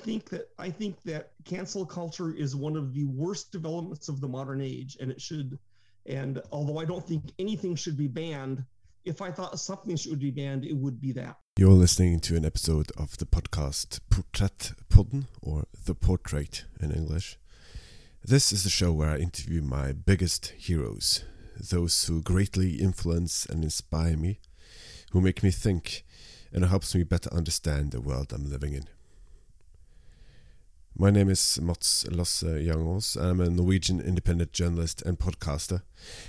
think that I think that cancel culture is one of the worst developments of the modern age, and it should. And although I don't think anything should be banned, if I thought something should be banned, it would be that. You're listening to an episode of the podcast Porträttpodden, or The Portrait in English. This is the show where I interview my biggest heroes, those who greatly influence and inspire me, who make me think, and helps me better understand the world I'm living in. My name is Mats Lasse Jangås. I'm a Norwegian independent journalist and podcaster,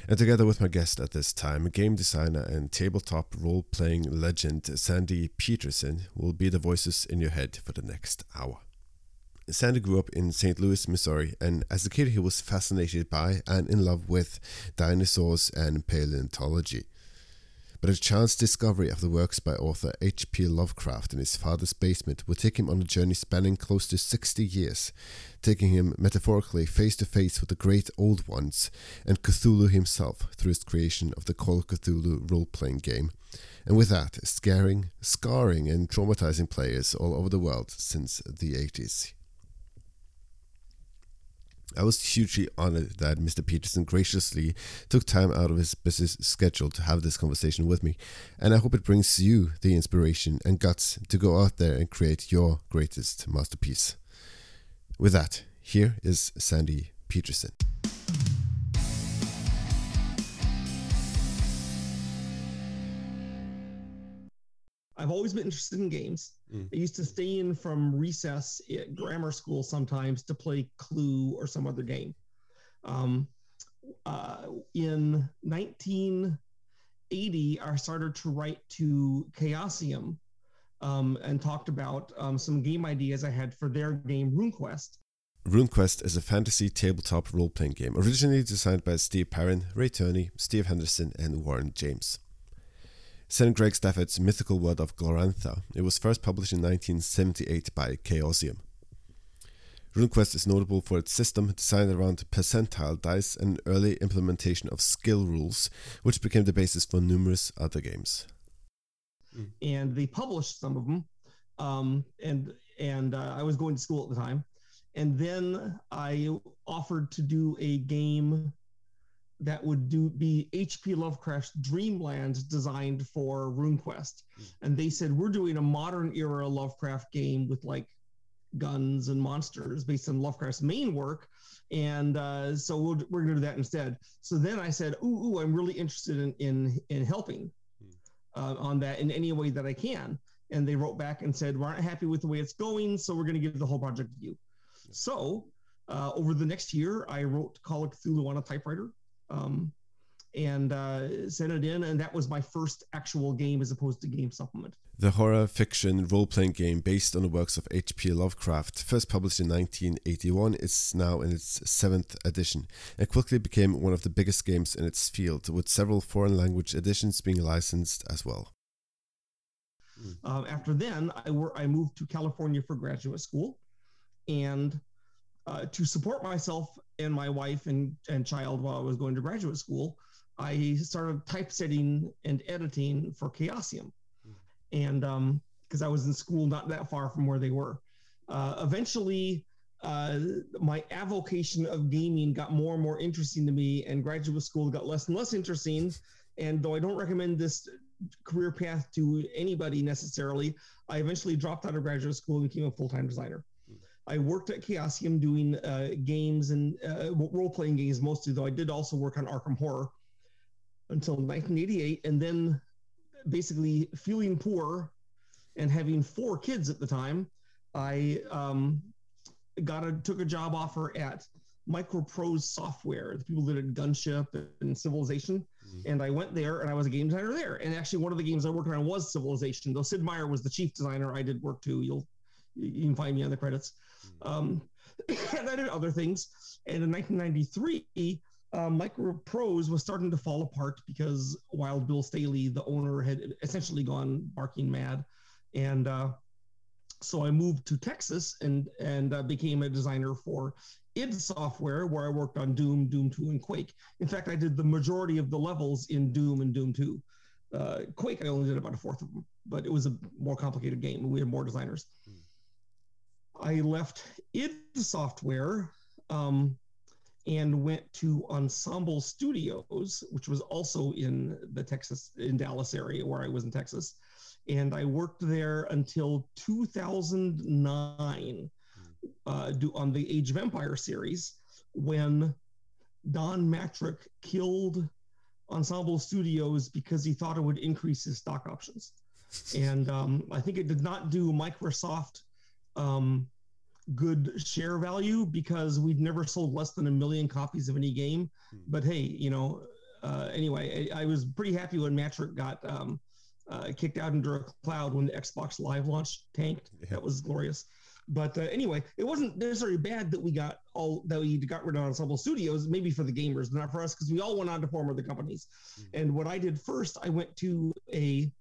and together with my guest at this time, a game designer and tabletop role playing legend Sandy Petersen, will be the voices in your head for the next hour. Sandy grew up in St. Louis, Missouri, and as a kid, he was fascinated by and in love with dinosaurs and paleontology but a chance discovery of the works by author H.P. Lovecraft in his father's basement would take him on a journey spanning close to 60 years, taking him metaphorically face to face with the great old ones and Cthulhu himself through his creation of the Call of Cthulhu role playing game, and with that, scaring, scarring, and traumatizing players all over the world since the 80s. I was hugely honored that Mr. Petersen graciously took time out of his busy schedule to have this conversation with me, and I hope it brings you the inspiration and guts to go out there and create your greatest masterpiece. With that, here is Sandy Petersen. I've always been interested in games. Mm. I used to stay in from recess at grammar school sometimes to play Clue or some other game. Um, uh, in 1980, I started to write to Chaosium um, and talked about um, some game ideas I had for their game RuneQuest. RuneQuest is a fantasy tabletop role playing game originally designed by Steve Perrin, Ray Turney, Steve Henderson, and Warren James. St. Greg Stafford's Mythical World of Glorantha. It was first published in 1978 by Chaosium. RuneQuest is notable for its system designed around percentile dice and early implementation of skill rules, which became the basis for numerous other games. And they published some of them, um, and and uh, I was going to school at the time, and then I offered to do a game that would do be H.P. Lovecraft's Dreamland designed for RuneQuest, mm. and they said we're doing a modern era Lovecraft game with like guns and monsters based on Lovecraft's main work, and uh, so we we are going to do that instead. So then I said, "Ooh, ooh I'm really interested in in in helping mm. uh, on that in any way that I can." And they wrote back and said, "We're not happy with the way it's going, so we're going to give the whole project to you." So. Uh, over the next year, I wrote Call of Cthulhu on a typewriter um, and uh, sent it in, and that was my first actual game as opposed to game supplement. The horror fiction role playing game based on the works of H.P. Lovecraft, first published in 1981, is now in its seventh edition and quickly became one of the biggest games in its field, with several foreign language editions being licensed as well. Uh, after then, I, wor- I moved to California for graduate school, and uh, to support myself and my wife and, and child while I was going to graduate school, I started typesetting and editing for Chaosium. Mm. And because um, I was in school not that far from where they were. Uh, eventually, uh, my avocation of gaming got more and more interesting to me, and graduate school got less and less interesting. And though I don't recommend this career path to anybody necessarily, I eventually dropped out of graduate school and became a full time designer. I worked at Chaosium doing uh, games and uh, role playing games mostly, though I did also work on Arkham Horror until 1988. And then basically feeling poor and having four kids at the time, I um, got a took a job offer at Microprose Software, the people that did Gunship and Civilization. Mm-hmm. And I went there and I was a game designer there. And actually, one of the games I worked on was Civilization, though Sid Meier was the chief designer. I did work too. You'll you can find me on the credits. Um, and I did other things. And in 1993, uh, Microprose was starting to fall apart because Wild Bill Stealey, the owner, had essentially gone barking mad. And uh, so I moved to Texas and and uh, became a designer for id Software, where I worked on Doom, Doom 2, and Quake. In fact, I did the majority of the levels in Doom and Doom 2. Uh, Quake, I only did about a fourth of them, but it was a more complicated game, and we had more designers. I left id Software um, and went to Ensemble Studios, which was also in the Texas, in Dallas area where I was in Texas. And I worked there until 2009 uh, do, on the Age of Empire series when Don Mattrick killed Ensemble Studios because he thought it would increase his stock options. And um, I think it did not do Microsoft um, good share value because we've never sold less than a million copies of any game. Hmm. But hey, you know, uh, anyway, I, I, was pretty happy when Mattrick got um, uh, kicked out into a cloud when the Xbox Live launch tanked. Yeah. That was glorious. But uh, anyway, it wasn't necessarily bad that we got all that we got rid of Ensemble Studios, maybe for the gamers, not for us, because we all went on to form other companies. Mm-hmm. And what I did first, I went to a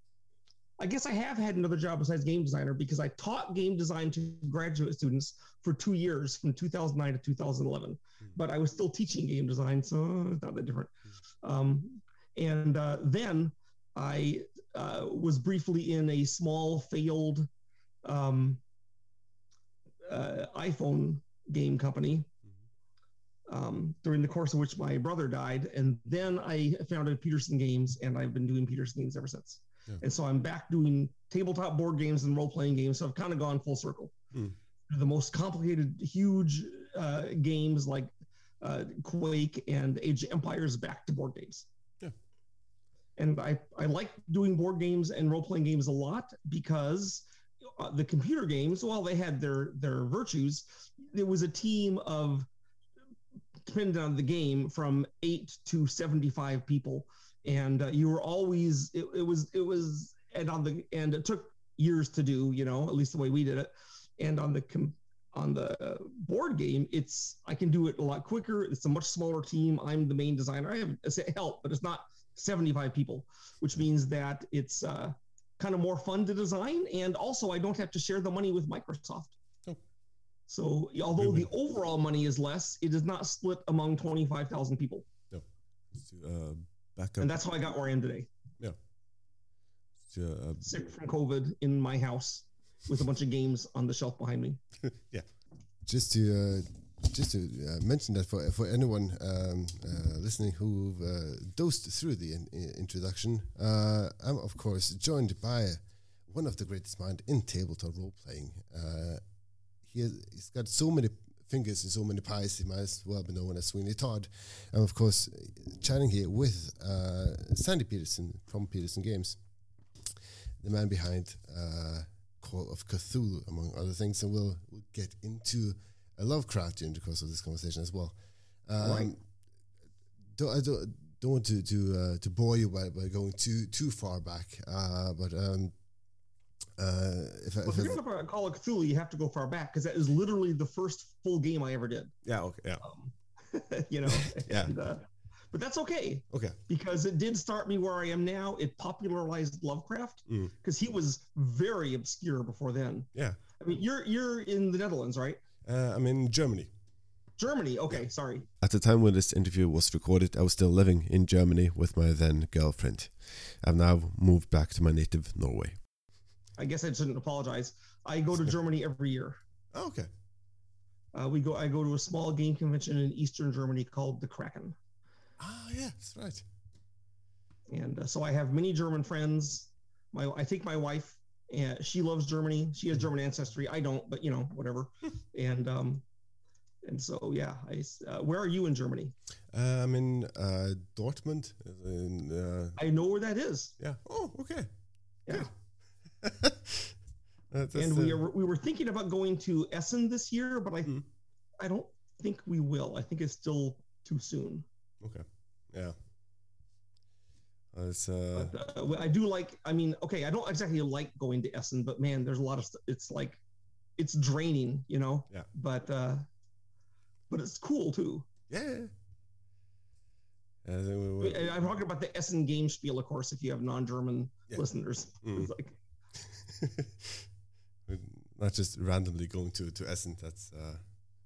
I guess I have had another job besides game designer because I taught game design to graduate students for two years from 2009 to 2011. Mm-hmm. But I was still teaching game design, so it's not that different. Mm-hmm. Um, and uh, then I uh, was briefly in a small failed um, uh, iPhone game company mm-hmm. um, during the course of which my brother died. And then I founded Petersen Games, and I've been doing Petersen Games ever since. Yeah. And so I'm back doing tabletop board games and role playing games. So I've kind of gone full circle. Mm. The most complicated, huge uh, games like uh, Quake and Age of Empires back to board games. Yeah. And I, I like doing board games and role playing games a lot because uh, the computer games, while they had their their virtues, there was a team of depending on the game from eight to seventy five people, and uh, you were always it, it was it was and on the and it took years to do, you know, at least the way we did it, and on the com- on the board game, it's I can do it a lot quicker. It's a much smaller team. I'm the main designer. I have help, but it's not 75 people, which means that it's uh, kind of more fun to design. And also, I don't have to share the money with Microsoft. Oh. So, although the overall money is less, it is not split among 25,000 people. No. Uh, back up. And that's how I got where I am today. Yeah. uh, Sick from COVID in my house with a bunch of games on the shelf behind me. yeah. Just to uh, just to uh, mention that for for anyone um, uh, listening who uh, dozed through the in, in introduction, uh, I'm of course joined by one of the greatest minds in tabletop role playing. Uh, he has, he's got so many fingers in so many pies. He might as well be known as Sweeney Todd. I'm of course chatting here with uh, Sandy Petersen from Petersen Games, the man behind Call of Cthulhu, among other things, and we'll, we'll get into a Lovecraft during the course of this conversation as well. Um, right. Don't, I don't, don't want to to uh, to bore you by, by going too too far back, uh, but um, uh, if, well, if, if you're going to Call of Cthulhu, you have to go far back because that is literally the first full game I ever did. Yeah. Okay. Yeah. Um, you know. yeah. And, uh, but that's okay. Okay. Because it did start me where I am now. It popularized Lovecraft because mm. he was very obscure before then. Yeah. I mean, you're you're in the Netherlands, right? Uh, I'm in Germany. Germany. Okay, sorry. At the time when this interview was recorded, I was still living in Germany with my then girlfriend. I've now moved back to my native Norway. I guess I shouldn't apologize. I go to Germany every year. Oh, okay. Uh, we go. I go to a small game convention in Eastern Germany called the Kraken. Ah, yeah, that's right. And uh, so I have many German friends. My, I think my wife and she loves Germany. She has mm-hmm. German ancestry. I don't, but you know, whatever. and um, and so yeah, I. Uh, where are you in Germany? Uh, I'm in uh, Dortmund. In, uh, I know where that is. Yeah. Oh, okay. Yeah. and we are, we were thinking about going to Essen this year, but I mm. I don't think we will. I think it's still too soon. Okay. Yeah. It's, uh... But, uh, I do like. I mean, okay, I don't exactly like going to Essen, but man, there's a lot of. St- it's like, it's draining, you know. Yeah. But uh, but it's cool too. Yeah. yeah I'm talking about the Essen game spiel, of course. If you have non-German yeah. listeners, mm. it's like not just randomly going to to Essen. That's uh,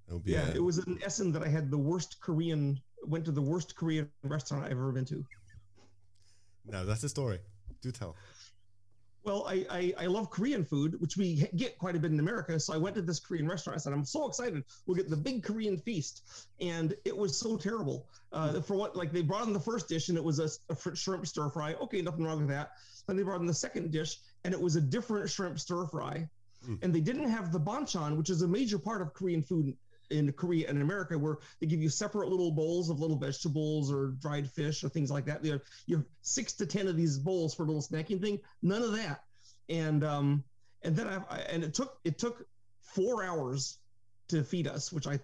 that would be. Yeah, a... it was in Essen that I had the worst Korean. Went to the worst Korean restaurant I've ever been to. No, that's a story. Do tell. Well, I, I, I love Korean food, which we get quite a bit in America. So I went to this Korean restaurant. I said, I'm so excited. We'll get the big Korean feast, and it was so terrible. Uh, for what like they brought in the first dish, and it was a, a shrimp stir fry. Okay, nothing wrong with that. Then they brought in the second dish, and it was a different shrimp stir fry. Mm. And they didn't have the banchan, which is a major part of Korean food in Korea and America where they give you separate little bowls of little vegetables or dried fish or things like that. You have, you have six to ten of these bowls for a little snacking thing. None of that. And um, and then I, I and it took it took four hours to feed us, which I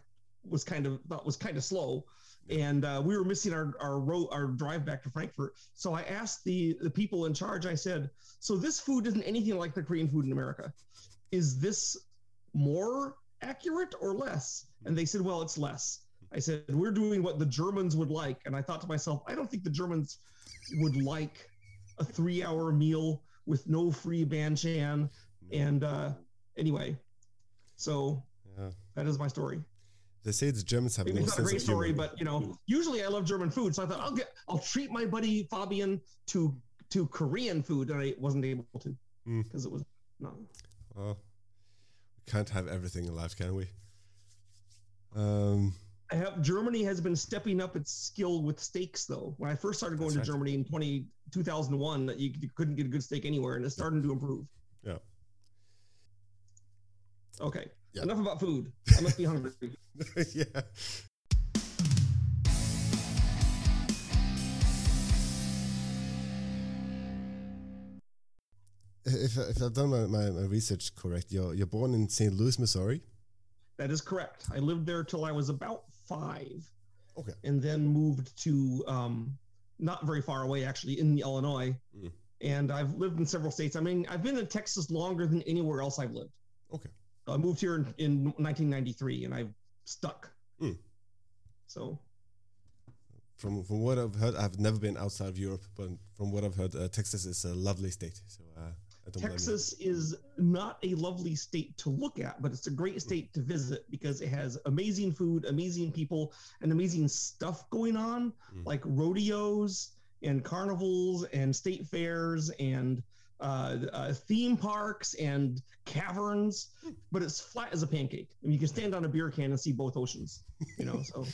was kind of thought was kind of slow. And uh, we were missing our our road our drive back to Frankfurt. So I asked the the people in charge. I said, "So this food isn't anything like the Korean food in America. Is this more accurate or less?" And they said, well, it's less. I said, we're doing what the Germans would like. And I thought to myself, I don't think the Germans would like a three hour meal with no free banchan. And uh, anyway, so yeah. that is my story. They say the Germans have no it's not a great story, but you know, usually I love German food, so I thought I'll get I'll treat my buddy Fabian to to Korean food, and I wasn't able to because mm. it was no. Well, we can't have everything in life, can we? Um, I have Germany has been stepping up its skill with steaks though. When I first started going to right. Germany in 20, 2001, you, you couldn't get a good steak anywhere, and it's starting to improve. Yeah. Okay. Yeah. Enough about food. I must be hungry. yeah. If, if I've done my, my, my research correct, you're, you're born in St. Louis, Missouri. That is correct. I lived there till I was about five. Okay. And then moved to um, not very far away, actually, in Illinois. Mm. And I've lived in several states. I mean, I've been in Texas longer than anywhere else I've lived. Okay. I moved here in, in 1993, and I've stuck. Mm. So. From from what I've heard, I've never been outside of Europe, but from what I've heard, uh, Texas is a lovely state. So uh, Texas is not a lovely state to look at, but it's a great state to visit because it has amazing food, amazing people, and amazing stuff going on, mm. like rodeos and carnivals and state fairs and uh, uh, theme parks and caverns. But it's flat as a pancake. I mean, you can stand on a beer can and see both oceans. You know, so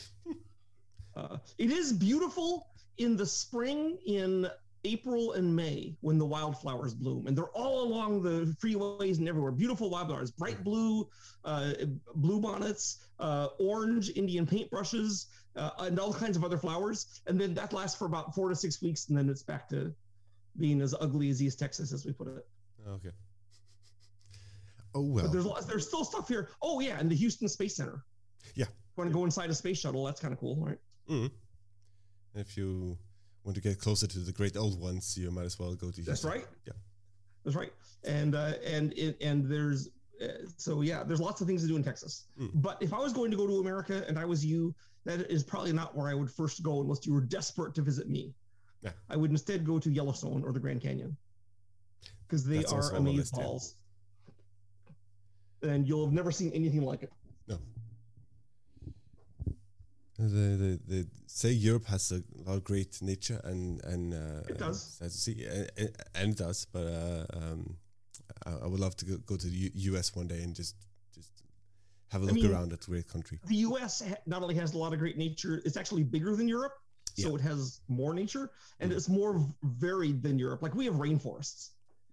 uh, it is beautiful in the spring in April and May when the wildflowers bloom, and they're all along the freeways and everywhere. Beautiful wildflowers, bright blue, uh, blue bonnets, uh, orange Indian paintbrushes, uh, and all kinds of other flowers. And then that lasts for about four to six weeks, and then it's back to being as ugly as East Texas, as we put it. Okay. Oh well. But there's lots, there's still stuff here. Oh yeah, and the Houston Space Center. Yeah. Want to go inside a space shuttle? That's kind of cool, right? Mm-hmm. If you want to get closer to the great old ones, you might as well go to. Houston. That's right. Yeah, that's right. And uh, and it, and there's uh, so yeah, there's lots of things to do in Texas. Mm. But if I was going to go to America and I was you, that is probably not where I would first go unless you were desperate to visit me. Yeah. I would instead go to Yellowstone or the Grand Canyon because they That's are amazing falls. And you'll have never seen anything like it. No. The, the, the say Europe has a lot of great nature and and uh, it does and, see and, and it does, but uh, um, I, I, would love to go, go to the U- U.S. one day and just just have a look I mean, around at the great country. The U.S. not only has a lot of great nature, it's actually bigger than Europe, so yeah. it has more nature and mm. it's more varied than Europe. Like we have rainforests,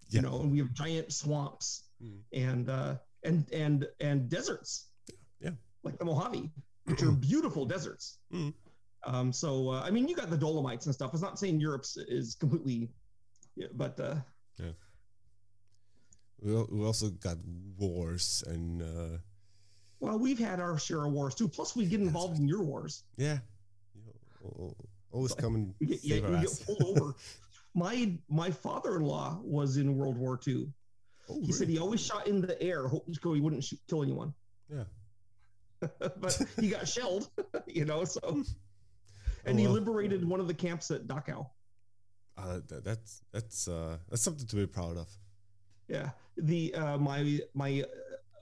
yeah. you know, and we have giant swamps mm. and uh, and and and deserts. Yeah, like the Mojave which are beautiful deserts. Mm. Um, so uh, I mean, you got the Dolomites and stuff. It's not saying Europe's is completely, yeah, but uh, yeah. We, we also got wars and. Uh, well, we've had our share of wars too. Plus, we get involved right. in your wars. Yeah, always coming. Yeah, we get pulled over. my my father-in-law was in World War II. Oh, he really? said he always shot in the air, hoping he wouldn't shoot, kill anyone. Yeah. but he got shelled, you know. So, and oh, he liberated one of the camps at Dachau. Uh, that's that's uh, that's something to be proud of. Yeah, the uh, my my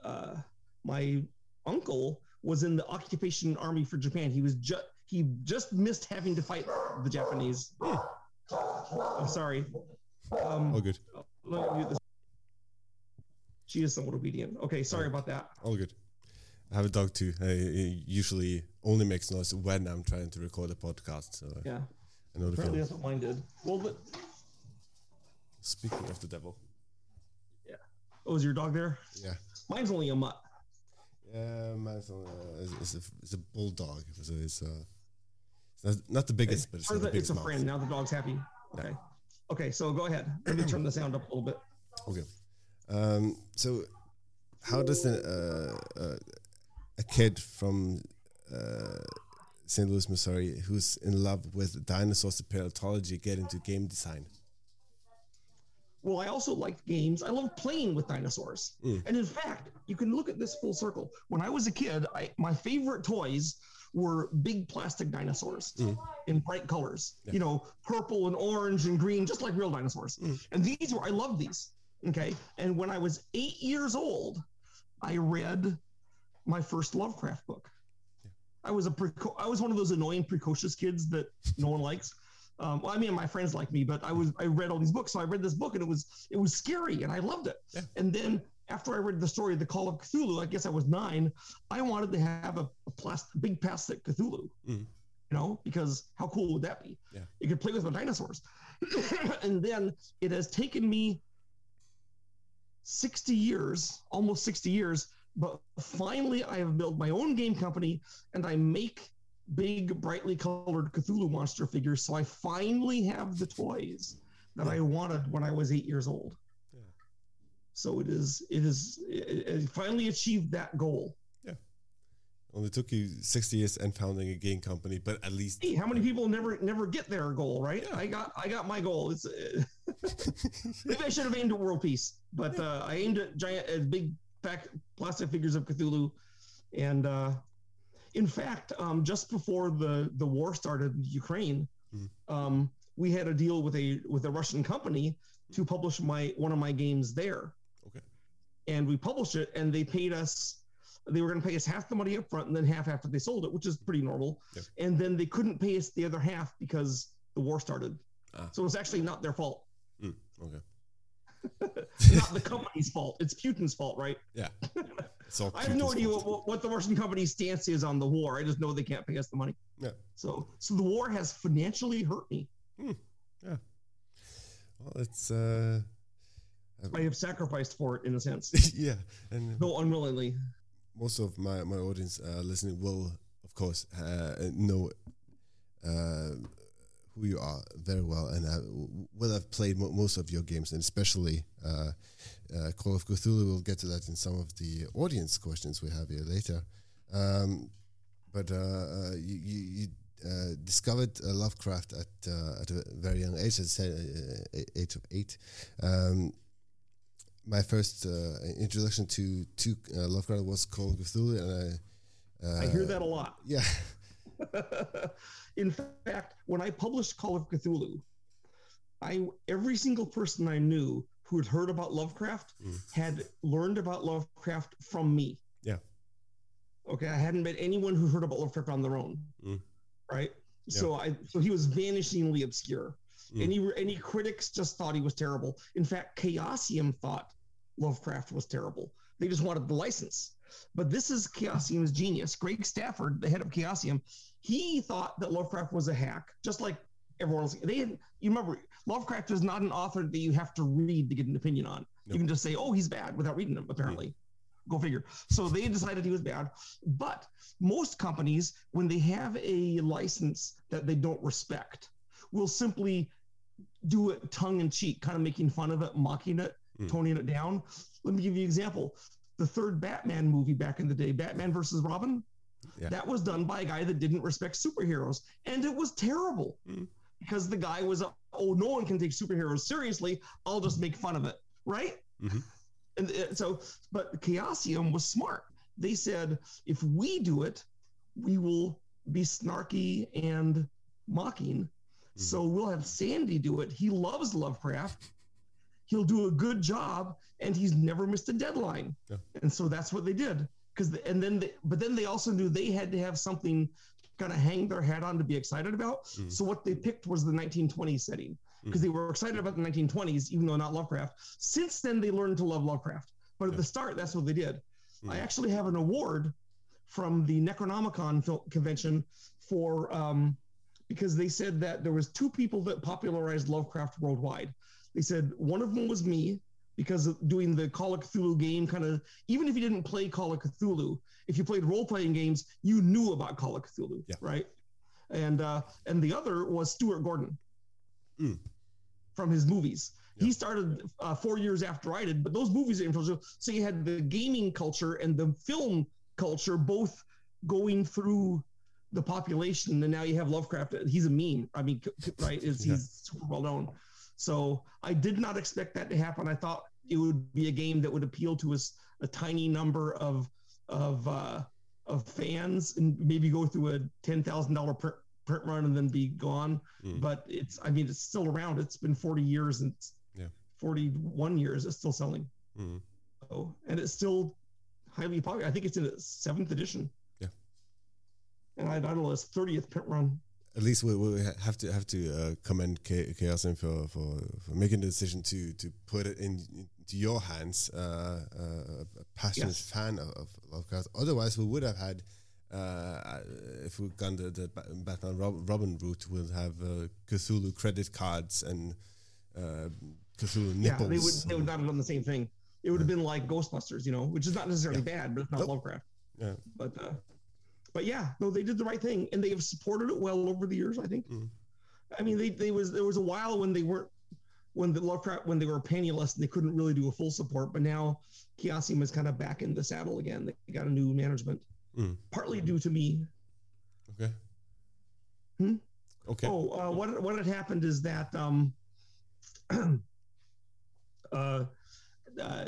uh, my uncle was in the occupation army for Japan. He was just he just missed having to fight the Japanese. I'm sorry. Um, oh, good. Let me do this. She is somewhat obedient. Okay, sorry about that. All good. I have a dog too. I, he usually only makes noise when I'm trying to record a podcast. So Yeah. I know the Apparently that's what mine did. Well, but Speaking of the devil, yeah. oh, is your dog there? yeah, Mine's only a mutt. yeah, mine's on, uh, it's, a it's a bulldog. So it's it's not, the biggest, but it's, the the, it's biggest a mouth. friend. Now the dog's happy. Okay. Okay, so go ahead. Let me turn the sound up a little bit. Okay. Um, so, how does a, uh, uh, a kid from uh, St. Louis, Missouri, who's in love with dinosaurs and paleontology, get into game design? Well, I also liked games. I love playing with dinosaurs. Mm. And in fact, you can look at this full circle. When I was a kid, I, my favorite toys were big plastic dinosaurs Mm. in bright colors. Yeah. You know, purple and orange and green, just like real dinosaurs. Mm. And these were I love these. Okay. And when I was eight years old, I read my first Lovecraft book. I was a preco- I was one of those annoying precocious kids that no one likes. Um, well, I mean, my friends like me, but I was I read all these books, so I read this book and it was it was scary and I loved it. Yeah. And then after I read the story of the Call of Cthulhu, I guess I was nine. I wanted to have a, a plastic, big plastic Cthulhu, Mhm. you know, because how cool would that be? Yeah. You could play with my dinosaurs. and then it has taken me 60 years, almost 60 years, but finally I have built my own game company and I make big, brightly colored Cthulhu monster figures. So I finally have the toys that I wanted when I was eight years old. Yeah. So it is, it is, it, it finally achieved that goal. Yeah. Only took you 60 years and founding a game company, but at least Hey, how many people never never get their goal, right? I got I got my goal. It's maybe I should have aimed at world peace, but uh, I aimed at giant, at big pack, plastic figures of Cthulhu, and uh, in fact, um, just before the the war started in Ukraine, Mhm. um, we had a deal with a with a Russian company to publish my one of my games there. And we published it, and they paid us. They were going to pay us half the money up front and then half after they sold it, which is pretty normal. Yep. And then they couldn't pay us the other half because the war started. Ah. So it's actually not their fault. Mm, okay. not the company's fault. It's Putin's fault, right? Yeah. I have no idea what, what the Russian company's stance is on the war. I just know they can't pay us the money. Yeah. So, so the war has financially hurt me. Well, it's uh, I have sacrificed for it in a sense, yeah, and though unwillingly. most of my my audience uh, listening will, of course, uh, know uh, who you are very well, and uh, will have played mo- most of your games, and especially uh, uh, Call of Cthulhu. We'll get to that in some of the audience questions we have here later. Um, but uh, you, you, you uh, discovered uh, Lovecraft at uh, at a very young age, at age of eight. Um, my first uh, introduction to to uh, Lovecraft was Call of Cthulhu, and I. Uh, I hear that a lot. Yeah, in fact, when I published Call of Cthulhu, I every single person I knew who had heard about Lovecraft Mm. had learned about Lovecraft from me. Yeah. Okay, I hadn't met anyone who heard about Lovecraft on their own. Mm. Right. So I so he was vanishingly obscure. Mm. Any any critics just thought he was terrible. In fact, Chaosium thought Lovecraft was terrible. They just wanted the license. But this is Chaosium's genius. Greg Stafford, the head of Chaosium, he thought that Lovecraft was a hack, just like everyone else. They you remember, Lovecraft is not an author that you have to read to get an opinion on. Nope. You can just say, oh, he's bad without reading him, apparently. Go figure. So they decided he was bad. But most companies, when they have a license that they don't respect, will simply do it tongue in cheek, kind of making fun of it, mocking it, Mm. toning it down. Let me give you an example. The third Batman movie back in the day, Batman versus Robin, Yeah. that was done by a guy that didn't respect superheroes. And it was terrible Mm. because the guy was, oh, no one can take superheroes seriously. I'll just make fun of it. Right. Mhm. And uh, so, but Chaosium was smart. They said, if we do it, we will be snarky and mocking. So we'll have Sandy do it. He loves Lovecraft. He'll do a good job, and he's never missed a deadline. Yeah. And so that's what they did. Because and then, they, but then they also knew they had to have something kind of hang their hat on to be excited about. Mhm. So what they picked was the 1920s setting because they were excited about the 1920s, even though not Lovecraft. Since then, they learned to love Lovecraft. But at the start, that's what they did. Mm. I actually have an award from the Necronomicon convention for um, because they said that there was two people that popularized Lovecraft worldwide. They said one of them was me because of doing the Call of Cthulhu game kind of even if you didn't play Call of Cthulhu, if you played role playing games, you knew about Call of Cthulhu, yeah. right? And uh, and the other was Stuart Gordon mm. from his movies. He started uh, four years after I did, but those movies are influential. So you had the gaming culture and the film culture both going through the population, and now you have Lovecraft. He's a meme. I mean, right? Is yeah. he's super well known. So I did not expect that to happen. I thought it would be a game that would appeal to us a tiny number of of uh, of fans and maybe go through a ten thousand dollar print print run and then be gone. Mm. But it's I mean it's still around. It's been forty years and yeah. forty one years. It's still selling. Mm. Oh, and it's still highly popular. I think it's in its seventh edition. And I, I don't know, it's 30th print run. At least we, we have to have to uh, commend Chaosium for, for for making the decision to to put it in into your hands. Uh, uh, a passionate yes. fan of, of Lovecraft. Otherwise, we would have had. Uh, if we'd gone the, the Batman Robin route, we'll have uh, Cthulhu credit cards and uh, Cthulhu nipples. Yeah, they would, they would not have done the same thing it would have been like Ghostbusters, you know, which is not necessarily yeah. bad, but it's not nope. Lovecraft. Yeah. But uh, but yeah, no, they did the right thing, and they have supported it well over the years. I think. Mm. I mean, they they was there was a while when they weren't when the Lovecraft when they were penniless and they couldn't really do a full support, but now Chaosium is kind of back in the saddle again. They got a new management, mm. partly due to me. Okay. Hmm? Okay. Oh, uh, what what had happened is that um, uh, uh,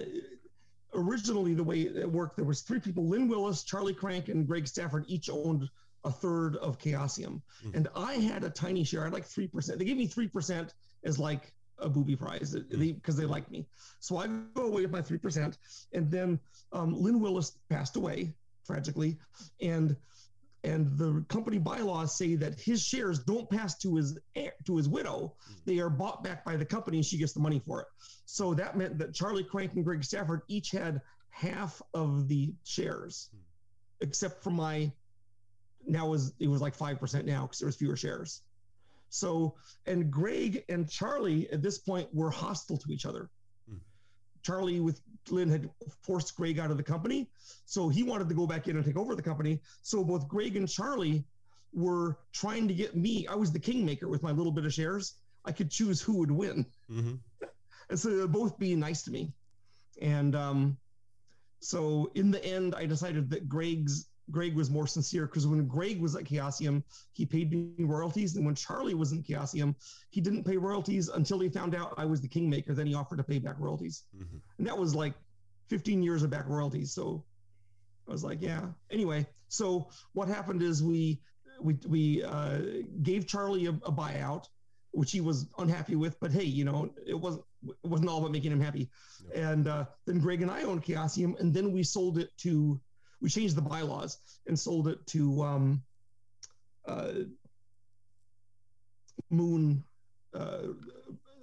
originally the way it worked, there was three people: Lynn Willis, Charlie Krank, and Greg Stafford each owned a third of Chaosium, mm-hmm. and I had a tiny share. I had like three percent. They gave me three percent as like a booby prize because mm-hmm. they, they like me. So I go away with my three percent, and then um, Lynn Willis passed away tragically, and and the company bylaws say that his shares don't pass to his to his widow. Hmm. They are bought back by the company, and she gets the money for it. So that meant that Charlie Krank and Greg Stafford each had half of the shares, hmm. except for my. Now was it was like five percent now because there was fewer shares. So and Greg and Charlie at this point were hostile to each other. Charlie with Lynn had forced Greg out of the company. So he wanted to go back in and take over the company. So both Greg and Charlie were trying to get me. I was the kingmaker with my little bit of shares. I could choose who would win. Mm-hmm. and so they're both being nice to me. And um, so in the end, I decided that Greg's Greg was more sincere because when Greg was at Chaosium, he paid me royalties. And when Charlie was in Chaosium, he didn't pay royalties until he found out I was the kingmaker. Then he offered to pay back royalties. Mm-hmm. And that was like 15 years of back royalties. So I was like, yeah. Anyway, so what happened is we we we uh, gave Charlie a, a buyout, which he was unhappy with. But hey, you know, it wasn't it wasn't all about making him happy. And uh, then Greg and I owned Chaosium, and then we sold it to we changed the bylaws and sold it to um, uh, Moon, uh,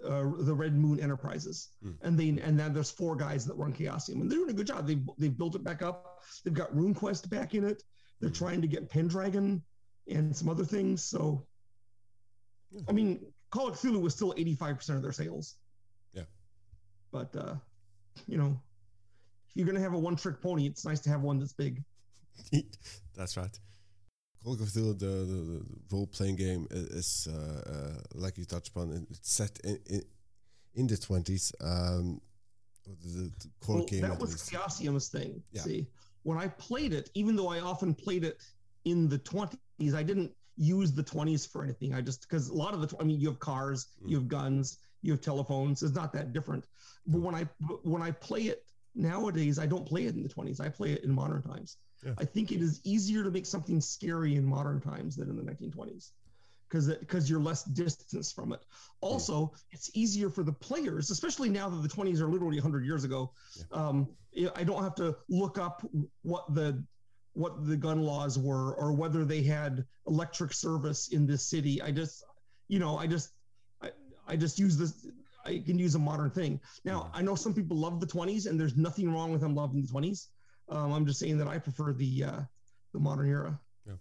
uh, the Red Moon Enterprises, mm. and they and then there's four guys that run Chaosium, and they're doing a good job. They've they've built it back up. They've got RuneQuest back in it. They're mm. trying to get Pendragon and some other things. So, yeah. I mean, Call of Cthulhu was still 85% of their sales. Yeah. But uh, you know, you're going to have a one trick pony, it's nice to have one that's big. that's right. Call of Cthulhu, the, the, the role playing game, is uh, uh, like you touched upon. It's set in in, in the twenties. Um, the, the core well, game. That was Chaosium's thing. Yeah. See, when I played it, even though I often played it in the twenties, I didn't use the twenties for anything. I just because a lot of the I mean, you have cars, mm. you have guns, you have telephones. It's not that different. But when I when I play it nowadays I don't play it in the 20s. I play it in modern times. Yeah. I think it is easier to make something scary in modern times than in the 1920s because because you're less distance from it. Also, yeah. it's easier for the players, especially now that the 20s are literally 100 years ago. Yeah. Um, I don't have to look up what the what the gun laws were or whether they had electric service in this city. I just, you know, I just I, I just use this I can use a modern thing. Now, I know some people love the 20s, and there's nothing wrong with them loving the 20s. Um, I'm just saying that I prefer the uh, the modern era. Yeah.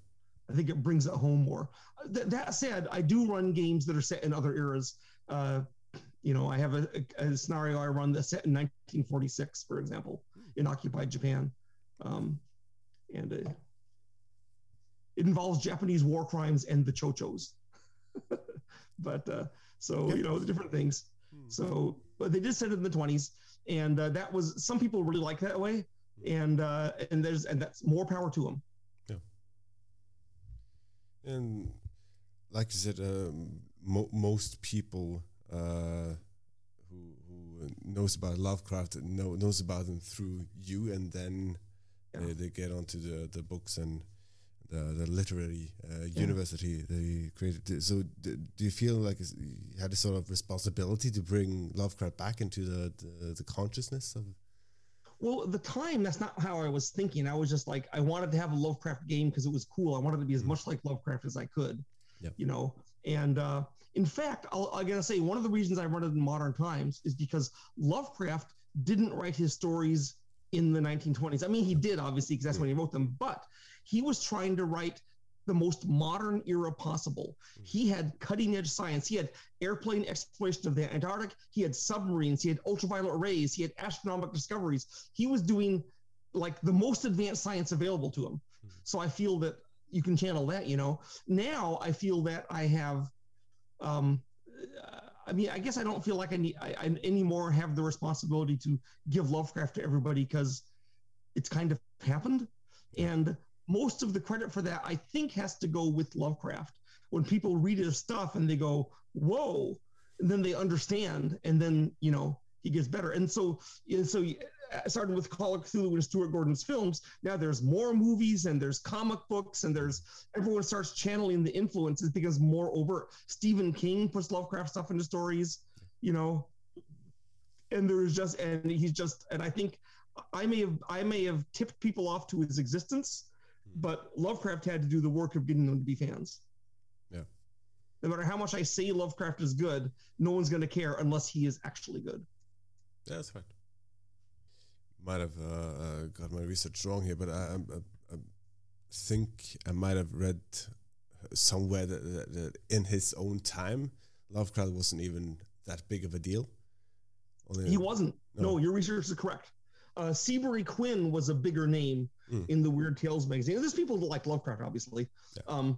I think it brings it home more. Th- that said, I do run games that are set in other eras. Uh, you know, I have a, a, a, scenario I run that's set in 1946, for example, in occupied Japan, um, and uh, it involves Japanese war crimes and the chochos. but uh, so you know, the different things. Hmm. So, but they did set it in the 20s, and uh, that was some people really like that way, and uh, and there's and that's more power to them. Yeah. And like you said, um, mo- most people uh, who who knows about Lovecraft know knows about them through you, and then yeah. they, they get onto the the books and the, the literary uh, yeah. university they created. So, do, do you feel like you had a sort of responsibility to bring Lovecraft back into the, the, the consciousness of? Well, at the time, that's not how I was thinking. I was just like, I wanted to have a Lovecraft game because it was cool. I wanted to be as mm. much like Lovecraft as I could, yep. you know. And uh, in fact, I'll, I gotta say, one of the reasons I run it in modern times is because Lovecraft didn't write his stories in the 1920s. I mean, he did obviously because that's when he wrote them, but he was trying to write the most modern era possible. Hmm. He had cutting edge science. He had airplane exploration of the Antarctic. He had submarines. He had ultraviolet rays. He had astronomical discoveries. He was doing like the most advanced science available to him. Hmm. So I feel that you can channel that, you know. Now I feel that I have, um, uh, I mean, I guess I don't feel like I need I, I anymore have the responsibility to give Lovecraft to everybody because it's kind of happened. And most of the credit for that, I think, has to go with Lovecraft. When people read his stuff and they go, "Whoa," then they understand, and then you know he gets better. And so, and so uh, starting with Call of Cthulhu and Stuart Gordon's films, now there's more movies and there's comic books and there's everyone starts channeling the influences because more overt. Stephen King puts Lovecraft stuff into stories, you know, and there's just and he's just and I think I may have I may have tipped people off to his existence but Lovecraft had to do the work of getting them to be fans. Yeah. No matter how much I say Lovecraft is good, no one's going to care unless he is actually good. Yeah, that's right. Might have uh, uh, got my research wrong here, but I, I, I, think I might have read somewhere that, that, that, in his own time, Lovecraft wasn't even that big of a deal. Only he wasn't. No. no, your research is correct. Uh, Seabury Quinn was a bigger name mm. in the Weird Tales magazine. And there's people that like Lovecraft, obviously. Yeah. Um,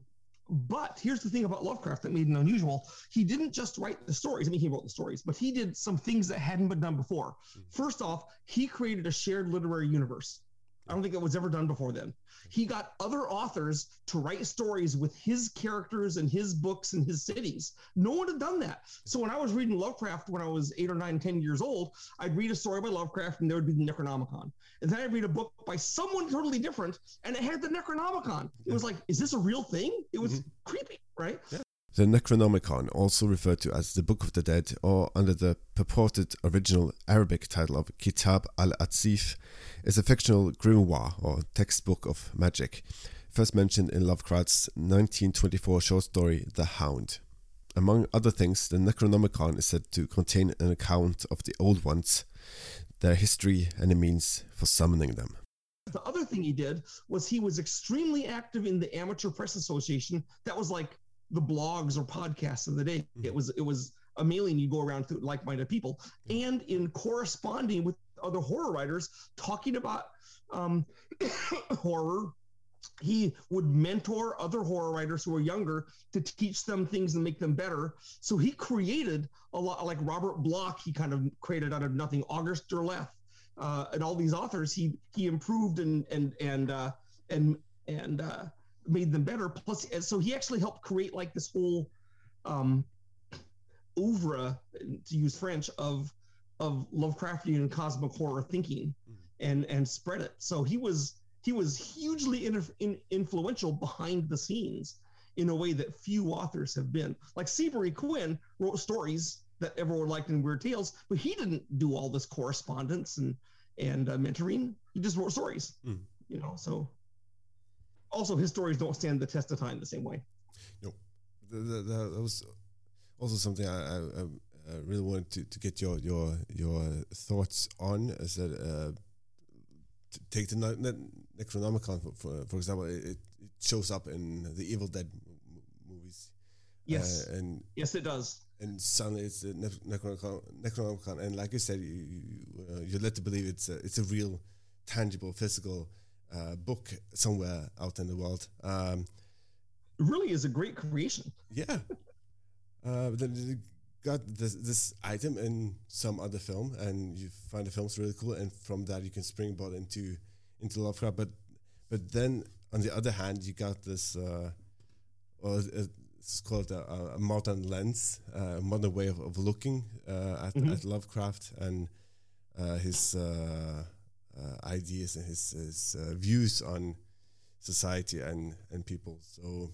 but here's the thing about Lovecraft that made him unusual. He didn't just write the stories. I mean, he wrote the stories, but he did some things that hadn't been done before. Mm. First off, he created a shared literary universe. I don't think it was ever done before then. He got other authors to write stories with his characters and his books and his cities. No one had done that. So when I was reading Lovecraft when I was eight or nine, ten years old, I'd read a story by Lovecraft and there would be the Necronomicon. And then I'd read a book by someone totally different and it had the Necronomicon. It was like, is this a real thing? It was mm-hmm. creepy, right? Yeah. The Necronomicon, also referred to as the Book of the Dead or under the purported original Arabic title of Kitab al-Azif, is a fictional grimoire or textbook of magic, first mentioned in Lovecraft's 1924 short story The Hound. Among other things, the Necronomicon is said to contain an account of the Old Ones, their history, and a means for summoning them. The other thing he did was he was extremely active in the Amateur Press Association. That was like the blogs or podcasts of the day. Mm-hmm. It was it was a mailing you go around to like-minded people, and in corresponding with other horror writers talking about um, horror. He would mentor other horror writers who were younger to teach them things and make them better. So he created a lot like Robert Bloch. He kind of created out of nothing. August Derleth uh, and all these authors. He he improved and and and uh, and and uh, made them better. Plus, so he actually helped create like this whole um, oeuvre, to use French, of of Lovecraftian and cosmic horror thinking, mm-hmm. and and spread it. So he was he was hugely in, in, influential behind the scenes in a way that few authors have been. Like Seabury Quinn wrote stories that everyone liked in Weird Tales, but he didn't do all this correspondence and and uh, mentoring. He just wrote stories, mm. you know. So also his stories don't stand the test of time the same way. No, that was also something I, I, uh, really wanted to, to get your your your thoughts on is that uh, take the Necronomicon for, for, for example, it, it, shows up in the Evil Dead movies. Yes, uh, and yes, it does. And suddenly it's the Necronomicon, Necronomicon, and like you said, you, you, uh, you're led to believe it's a, it's a real, tangible, physical uh, book somewhere out in the world. Um, it really is a great creation. Yeah. uh, then you got this, this item in some other film, and you find the film's really cool, and from that you can springboard into into Lovecraft. But but then on the other hand, you got this. Uh, well, it's called a, a modern lens, a modern way of, of looking uh, at, mm-hmm. at, Lovecraft and uh, his uh, uh, ideas and his, his uh, views on society and, and people. So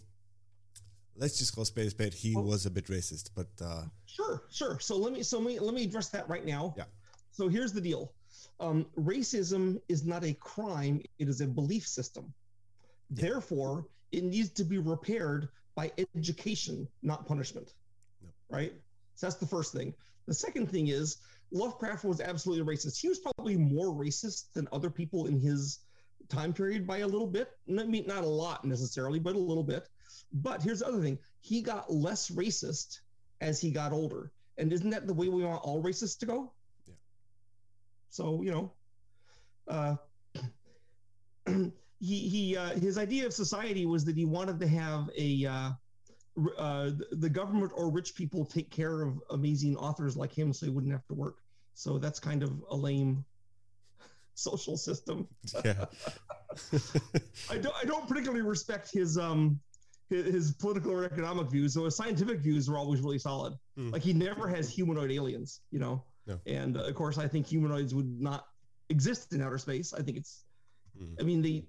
let's just call spade a spade. He was a bit racist, but uh, sure, sure. So let me so let me let me address that right now. Yeah. So here's the deal: um, racism is not a crime; it is a belief system. Yeah. Therefore, it needs to be repaired by education, not punishment. No. Right. So that's the first thing. The second thing is Lovecraft was absolutely racist. He was probably more racist than other people in his time period by a little bit. I mean, not a lot necessarily, but a little bit. But here's the other thing: he got less racist as he got older. And isn't that the way we want all racists to go? Yeah. So you know, uh, he he uh, his idea of society was that he wanted to have a uh, uh, the government or rich people take care of amazing authors like him so he wouldn't have to work. So that's kind of a lame social system. Yeah. I don't I don't particularly respect his um his, his, political or economic views. So his scientific views are always really solid. Mm. Like he never has humanoid aliens, you know. No. And uh, of course I think humanoids would not exist in outer space. I think it's mm. I mean the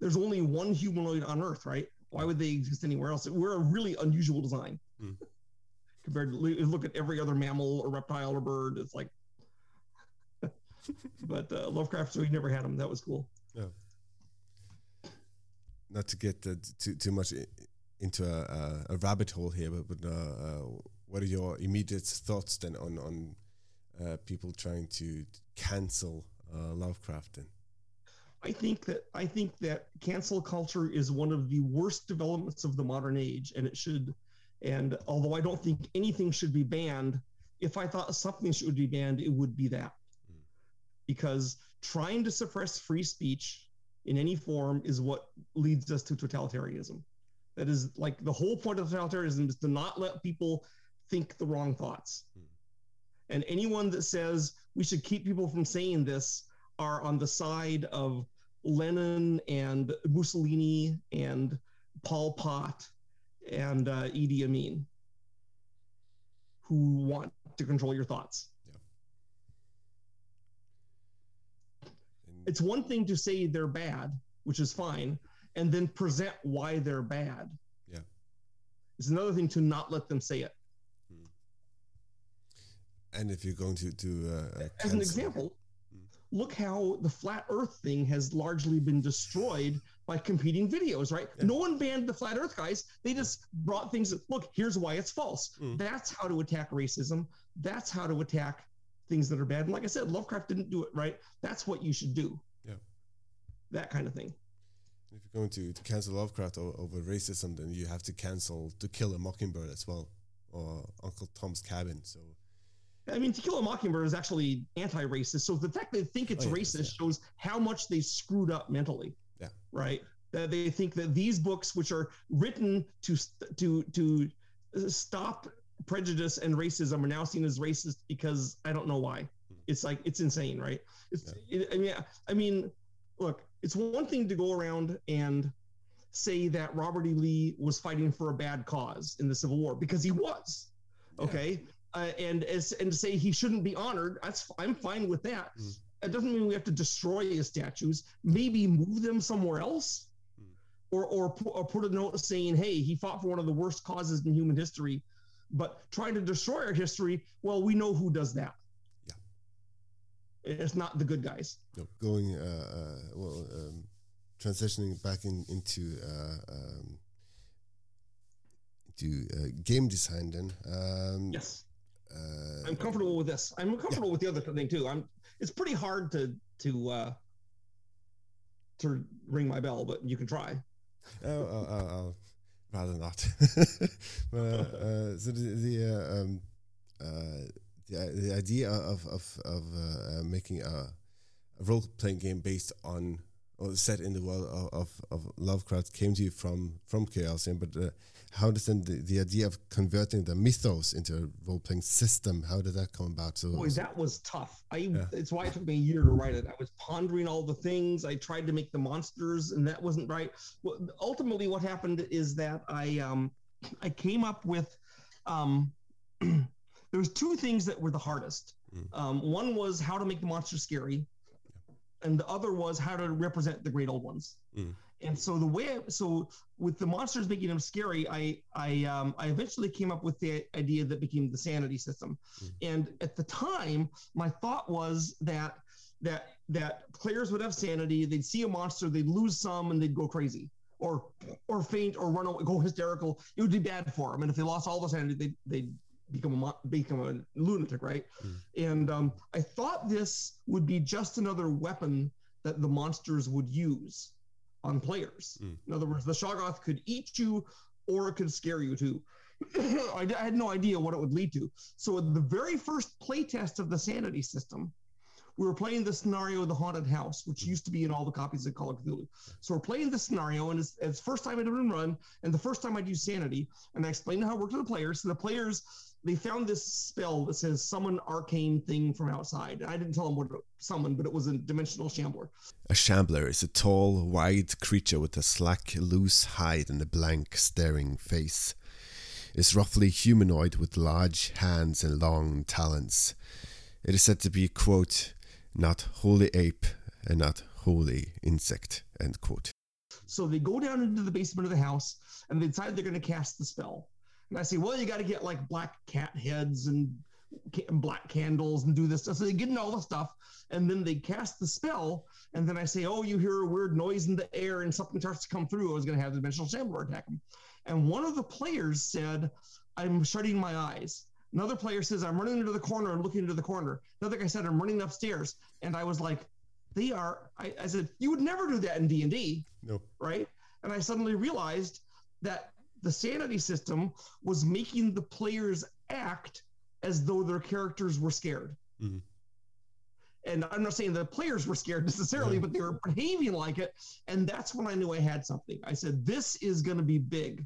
there's only one humanoid on Earth, right? Why would they exist anywhere else? We're a really unusual design mm. compared to look at every other mammal or reptile or bird. It's like, but uh, Lovecraft, so he never had them. That was cool. Yeah. Not to get uh, too too much into a, a, rabbit hole here, but, but uh, uh, what are your immediate thoughts then on on uh, people trying to cancel uh, Lovecraft? Then? I think that I think that cancel culture is one of the worst developments of the modern age, and it should. And although I don't think anything should be banned, if I thought something should be banned, it would be that, mm. because trying to suppress free speech in any form is what leads us to totalitarianism. That is like the whole point of totalitarianism is to not let people think the wrong thoughts. Mm. And anyone that says we should keep people from saying this are on the side of Lenin and Mussolini and Pol Pot and uh, Idi Amin, who want to control your thoughts. Yeah. It's one thing to say they're bad, which is fine, and then present why they're bad. Yeah. It's another thing to not let them say it. Hmm. And if you're going to do, uh, as an example, look how the flat earth thing has largely been destroyed by competing videos, right? Yeah. No one banned the flat earth guys. They just brought things that, look, here's why it's false. Mm. That's how to attack racism. That's how to attack things that are bad. And like I said, Lovecraft didn't do it right. That's what you should do. Yeah. That kind of thing. If you're going to, to cancel Lovecraft over racism, then you have to cancel To Kill a Mockingbird as well, or Uncle Tom's Cabin. So I mean, To Kill a Mockingbird is actually anti-racist. So the fact they think it's oh, yeah, racist yeah. shows how much they screwed up mentally. Yeah. Right. That they think that these books, which are written to to to stop prejudice and racism, are now seen as racist because I don't know why. Hmm. It's like it's insane, right? It's. Yeah. It, I mean, I mean, look, it's one thing to go around and say that Robert E. Lee was fighting for a bad cause in the Civil War because he was. Okay uh, and as and to say he shouldn't be honored, that's I'm fine with that. Mm. It doesn't mean we have to destroy his statues. Maybe move them somewhere else, mm. or, or or put a note saying, "Hey, he fought for one of the worst causes in human history." But trying to destroy our history, well, we know who does that. Yeah, it's not the good guys. No, going uh, uh, well, um, transitioning back in, into uh, um, to uh, game design then. Um, yes uh, I'm comfortable with this. I'm comfortable yeah. with the other thing too. I'm. It's pretty hard to to uh, to ring my bell, but you can try. Oh, oh, oh, oh. rather not. uh, uh, so the the, uh, um, uh, the the idea of of of uh, making a, a role playing game based on or set in the world of, of, of Lovecraft came to you from from Chaosium, but uh, how does then the, the idea of converting the mythos into a role playing system? How did that come about? So Boy, that was tough. I yeah. it's why it took me a year to write it. I was pondering all the things. I tried to make the monsters, and that wasn't right. Well, ultimately, what happened is that I um I came up with um there was two things that were the hardest. Mm. Um, one was how to make the monster scary and the other was how to represent the great old ones. Mm. And so the way, so with the monsters making them scary, I I um, I eventually came up with the idea that became the sanity system. Mm. And at the time, my thought was that that that players would have sanity. They'd see a monster, they'd lose some, and they'd go crazy, or or faint, or run away, go hysterical. It would be bad for them. And if they lost all the sanity, they they'd become a become a lunatic, right? Mm. And um, I thought this would be just another weapon that the monsters would use on players. Mm. In other words, the Shoggoth could eat you, or it could scare you too. I, I had no idea what it would lead to. So the very first playtest of the sanity system, we were playing the scenario of the haunted house, which used to be in all the copies of Call of Cthulhu. So we're playing the scenario, and it's, it's first time it had been run, and the first time I'd use sanity, and I explained how it worked to the players. So the players they found this spell that says summon arcane thing from outside. I didn't tell them what to summon, but it was a dimensional shambler. A shambler is a tall, wide creature with a slack, loose hide and a blank, staring face. It is roughly humanoid with large hands and long talons. It is said to be, quote, not wholly ape and not wholly insect, end quote. So they go down into the basement of the house and they decide they're going to cast the spell. And I say, well, you got to get like black cat heads and black candles and do this stuff. So they get in all the stuff, and then they cast the spell. And then I say, oh, you hear a weird noise in the air, and something starts to come through. I was going to have the dimensional shambler attack them. And one of the players said, I'm shutting my eyes. Another player says, I'm running into the corner and looking into the corner. Another guy said, I'm running upstairs. And I was like, they are. I, I said, you would never do that in D and D, no, right? And I suddenly realized that the sanity system was making the players act as though their characters were scared. Mm-hmm. And I'm not saying the players were scared necessarily, yeah. but they were behaving like it. And that's when I knew I had something. I said, this is going to be big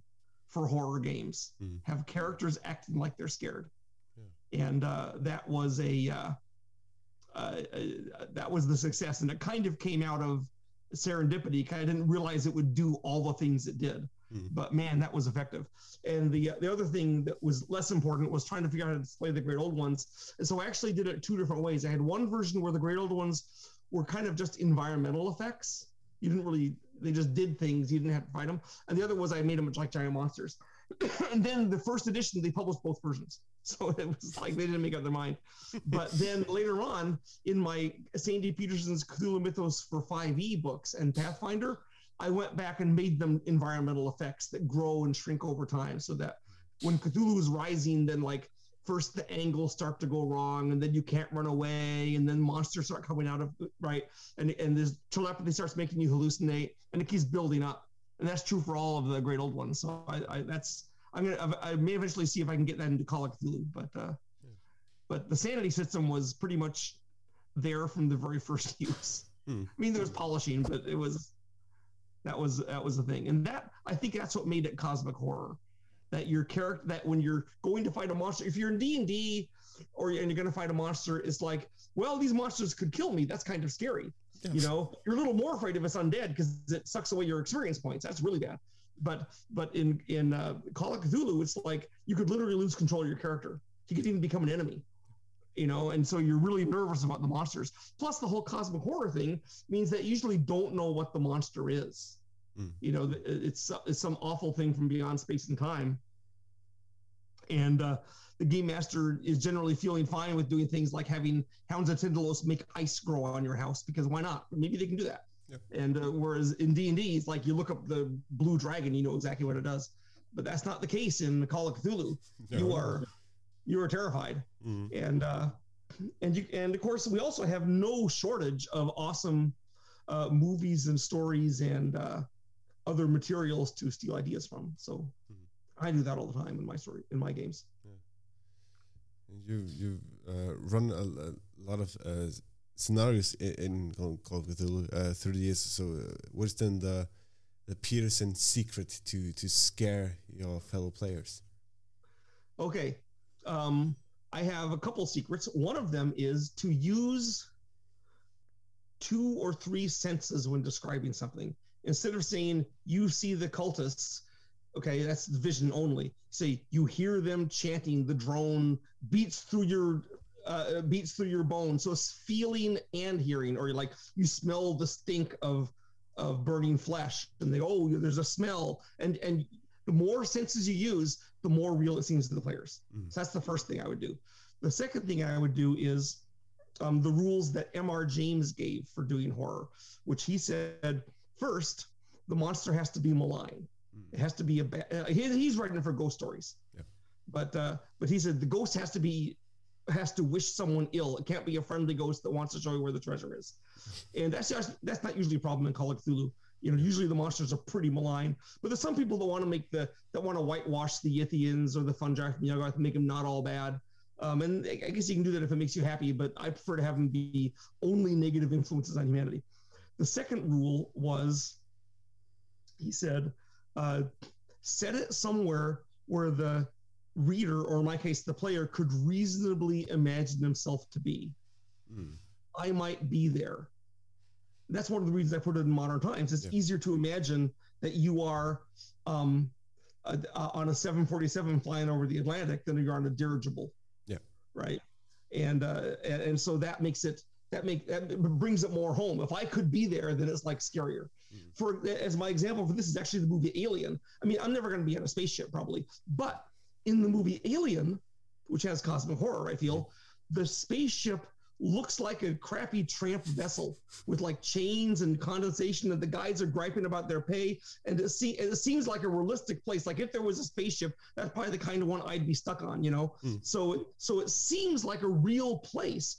for horror games. Mm-hmm. Have characters acting like they're scared. Yeah. And uh, that was a uh, uh, uh, that was the success, and it kind of came out of serendipity. I didn't realize it would do all the things it did. Mm-hmm. But man, that was effective. And the the other thing that was less important was trying to figure out how to display the great old ones. And so I actually did it two different ways. I had one version where the great old ones were kind of just environmental effects. You didn't really they just did things. You didn't have to fight them. And the other was I made them like giant monsters. and then the first edition they published both versions. So it was like they didn't make up their mind. But then later on in my Sandy Petersen's Cthulhu Mythos for 5e books and Pathfinder, I went back and made them environmental effects that grow and shrink over time so that when Cthulhu is rising, then like first the angles start to go wrong and then you can't run away and then monsters start coming out of right and and this telepathy starts making you hallucinate and it keeps building up and that's true for all of the great old ones so i, I that's i'm gonna i may eventually see if i can get that into call of cthulhu but uh yeah. but the sanity system was pretty much there from the very first use hmm. i mean there was polishing but it was that was that was the thing, and that I think that's what made it cosmic horror. That your character, that when you're going to fight a monster, if you're in D and D, or and you're going to fight a monster, it's like, well, these monsters could kill me. That's kind of scary. Yes. You know, you're a little more afraid if it's undead because it sucks away your experience points. That's really bad. But but in in uh, Call of Cthulhu, it's like you could literally lose control of your character. You could even become an enemy you know, and so you're really nervous about the monsters. Plus, the whole cosmic horror thing means that you usually don't know what the monster is. Mm. You know, it's it's some awful thing from beyond space and time, and uh, the game master is generally feeling fine with doing things like having hounds of Tindalos make ice grow on your house because why not? Maybe they can do that. Yep. And uh, whereas in D and D, it's like you look up the blue dragon, you know exactly what it does. But that's not the case in the Call of Cthulhu. No. You are you are terrified. Mm-hmm. And uh, and you and of course we also have no shortage of awesome uh, movies and stories and uh, other materials to steal ideas from. So mm-hmm. I do that all the time in my story in my games. Yeah. You you uh, run a, a, lot of uh, scenarios in, in Call of Cthulhu uh, through the years. So uh, what's then the the Petersen secret to to scare your fellow players? Okay, um, I have a couple secrets. One of them is to use two or three senses when describing something. Instead of saying you see the cultists, okay, that's the vision only. Say you hear them chanting, the drone beats through your uh, beats through your bones. So it's feeling and hearing, or like you smell the stink of of burning flesh, and they oh, there's a smell, and and the more senses you use, the more real it seems to the players. Mm. So that's the first thing I would do. The second thing I would do is um, the rules that M.R. James gave for doing horror, which he said first, the monster has to be malign. Mm. It has to be a bad. Uh, he, he's writing for ghost stories, yeah. but uh, but he said the ghost has to be has to wish someone ill. It can't be a friendly ghost that wants to show you where the treasure is, and that's just, that's not usually a problem in Call of Cthulhu. You know, usually the monsters are pretty malign, but there's some people that want to make the that want to whitewash the Yithians or the Fungi from and make them not all bad. Um, and I guess you can do that if it makes you happy, but I prefer to have them be only negative influences on humanity. The second rule was, he said, uh, set it somewhere where the reader, or in my case, the player, could reasonably imagine himself to be. Mm. I might be there that's one of the reasons I put it in modern times. It's yeah. easier to imagine that you are um, uh, on a 747 flying over the Atlantic than you are on a dirigible. Yeah. Right. And, uh, and, and so that makes it that make that brings it more home. If I could be there, then it's like scarier. Mm. For as my example for this is actually the movie Alien. I mean, I'm never going to be on a spaceship probably, but in the movie Alien, which has cosmic horror, I feel the spaceship looks like a crappy tramp vessel with like chains and condensation and the guys are griping about their pay and it, see, it seems like a realistic place like if there was a spaceship that's probably the kind of one i'd be stuck on you know mm. so so it seems like a real place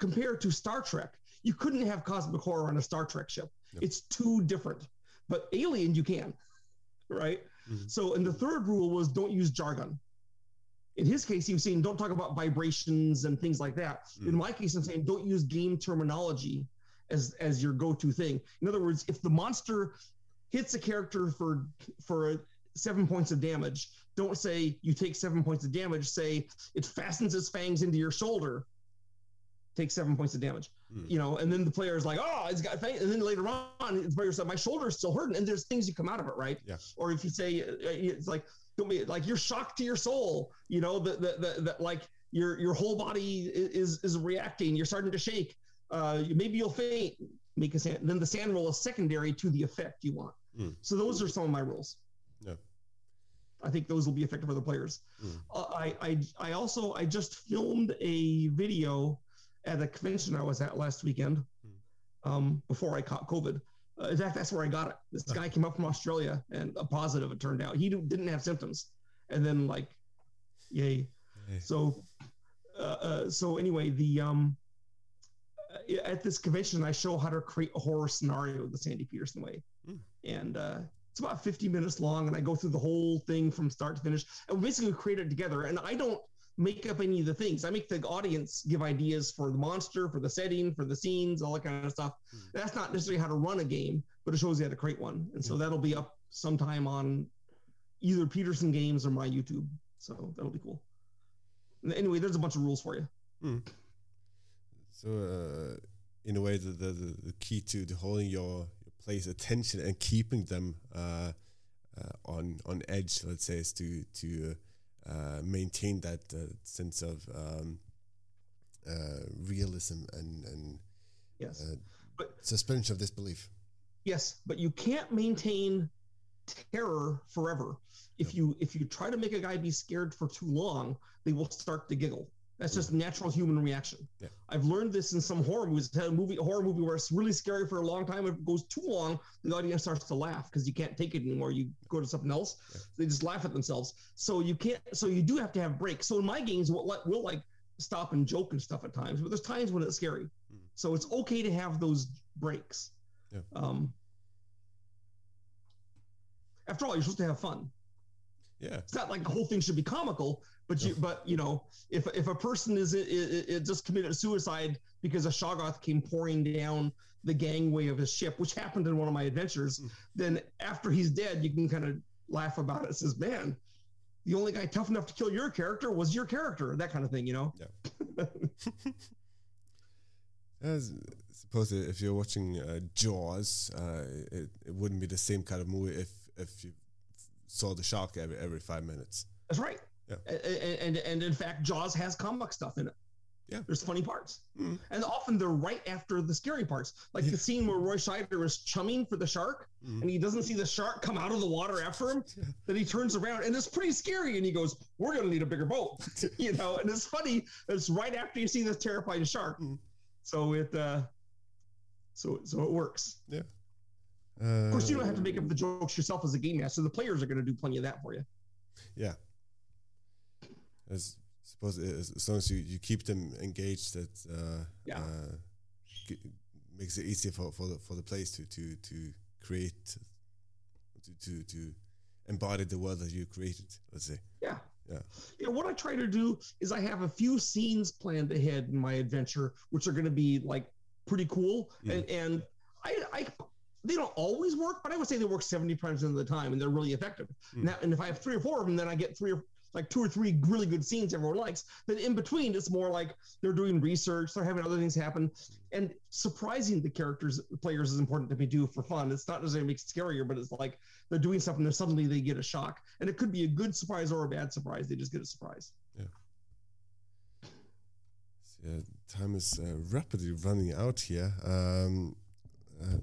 compared to star trek you couldn't have cosmic horror on a star trek ship yep. it's too different but alien you can right mm-hmm. so and the third rule was don't use jargon in his case, he was saying, don't talk about vibrations and things like that. Mm. In my case, I'm saying, don't use game terminology as as your go-to thing. In other words, if the monster hits a character for for seven points of damage, don't say you take seven points of damage. Say it fastens its fangs into your shoulder, take seven points of damage. Mm. You know, and then the player is like, oh, it's got fangs. And then later on, the player's like, my shoulder is still hurting, and there's things you come out of it, right? Yeah. Or if you say uh, it's like don't be like you're shocked to your soul you know that that that like your your whole body is is reacting you're starting to shake uh maybe you'll faint make a SAN then the SAN roll is secondary to the effect you want mm. so those are some of my rules yeah I think those will be effective for the players. Mm. Uh, I, I I also I just filmed a video at a convention I was at last weekend, mm. um, before I caught COVID, uh, in fact, that's where I got it. This guy came up from Australia and a positive, it turned out. He didn't have symptoms. And then, like, yay. So, uh, uh, so anyway, the, um, uh, at this convention, I show how to create a horror scenario the Sandy Petersen way. Mm. And, uh, it's about 50 minutes long and I go through the whole thing from start to finish and we basically create it together. And I don't, make up any of the things. I make the audience give ideas for the monster, for the setting, for the scenes, all that kind of stuff. Mm. That's not necessarily how to run a game, but it shows you how to create one. And so mm. that'll be up sometime on either Petersen Games or my YouTube. So that'll be cool. Anyway, there's a bunch of rules for you. Mm. So, uh, in a way, the, the, the key to, to holding your, your players' attention and keeping them uh, uh, on on edge, let's say, is to to uh, maintain that uh, sense of um, uh, realism and and yes, uh, but suspension of disbelief. Yes, but you can't maintain terror forever. If you if you try to make a guy be scared for too long, they will start to giggle. That's just natural human reaction. Yeah. I've learned this in some horror movies. A movie, a horror movie where it's really scary for a long time. If it goes too long, the audience starts to laugh because you can't take it anymore. You go to something else. Yeah. They just laugh at themselves. So you can't. So you do have to have breaks. So in my games, we'll, we'll like stop and joke and stuff at times, but there's times when it's scary. Hmm. So it's okay to have those breaks. Yeah. Um, after all, you're supposed to have fun Yeah. it's not like the whole thing should be comical but you but you know if if a person is it, it, it just committed suicide because a shoggoth came pouring down the gangway of his ship which happened in one of my adventures Mm. then after he's dead you can kind of laugh about it. it says man the only guy tough enough to kill your character was your character that kind of thing you know I suppose if you're watching uh, Jaws, uh, it, it wouldn't be the same kind of movie if if you saw the shark every every five minutes. that's right Yeah. A- a- and, and in fact jaws has comic stuff in it Yeah. there's funny parts Mhm. and often they're right after the scary parts like Yeah. the scene where roy scheider is chumming for the shark Mhm. and he doesn't see the shark come out of the water after him Yeah. then he turns around and it's pretty scary and he goes we're going to need a bigger boat you know and it's funny it's right after you see this terrifying shark Mhm. so it uh so so it works Uh, of course you don't have to make up the jokes yourself as a game master the players are going to do plenty of that for you Yeah. As suppose as, as long as you, you keep them engaged, that uh, Yeah. uh, g- makes it easier for, for the for the players to to to create to to to embody the world that you created. Let's say. Yeah. Yeah. Yeah. What I try to do is I have a few scenes planned ahead in my adventure, which are going to be like pretty cool. Mm. And, and I, I, they don't always work, but I would say they work 70% of the time and they're really effective. Mm. Now, and if I have three or four of them, then I get three or like two or three really good scenes everyone likes. Then in between, it's more like they're doing research, they're having other things happen. And surprising the characters, the players is important to me do for fun. It's not necessarily makes it scarier, but it's like they're doing something and suddenly they get a shock. And it could be a good surprise or a bad surprise. They just get a surprise. Yeah, time is uh, rapidly running out here. Um, uh,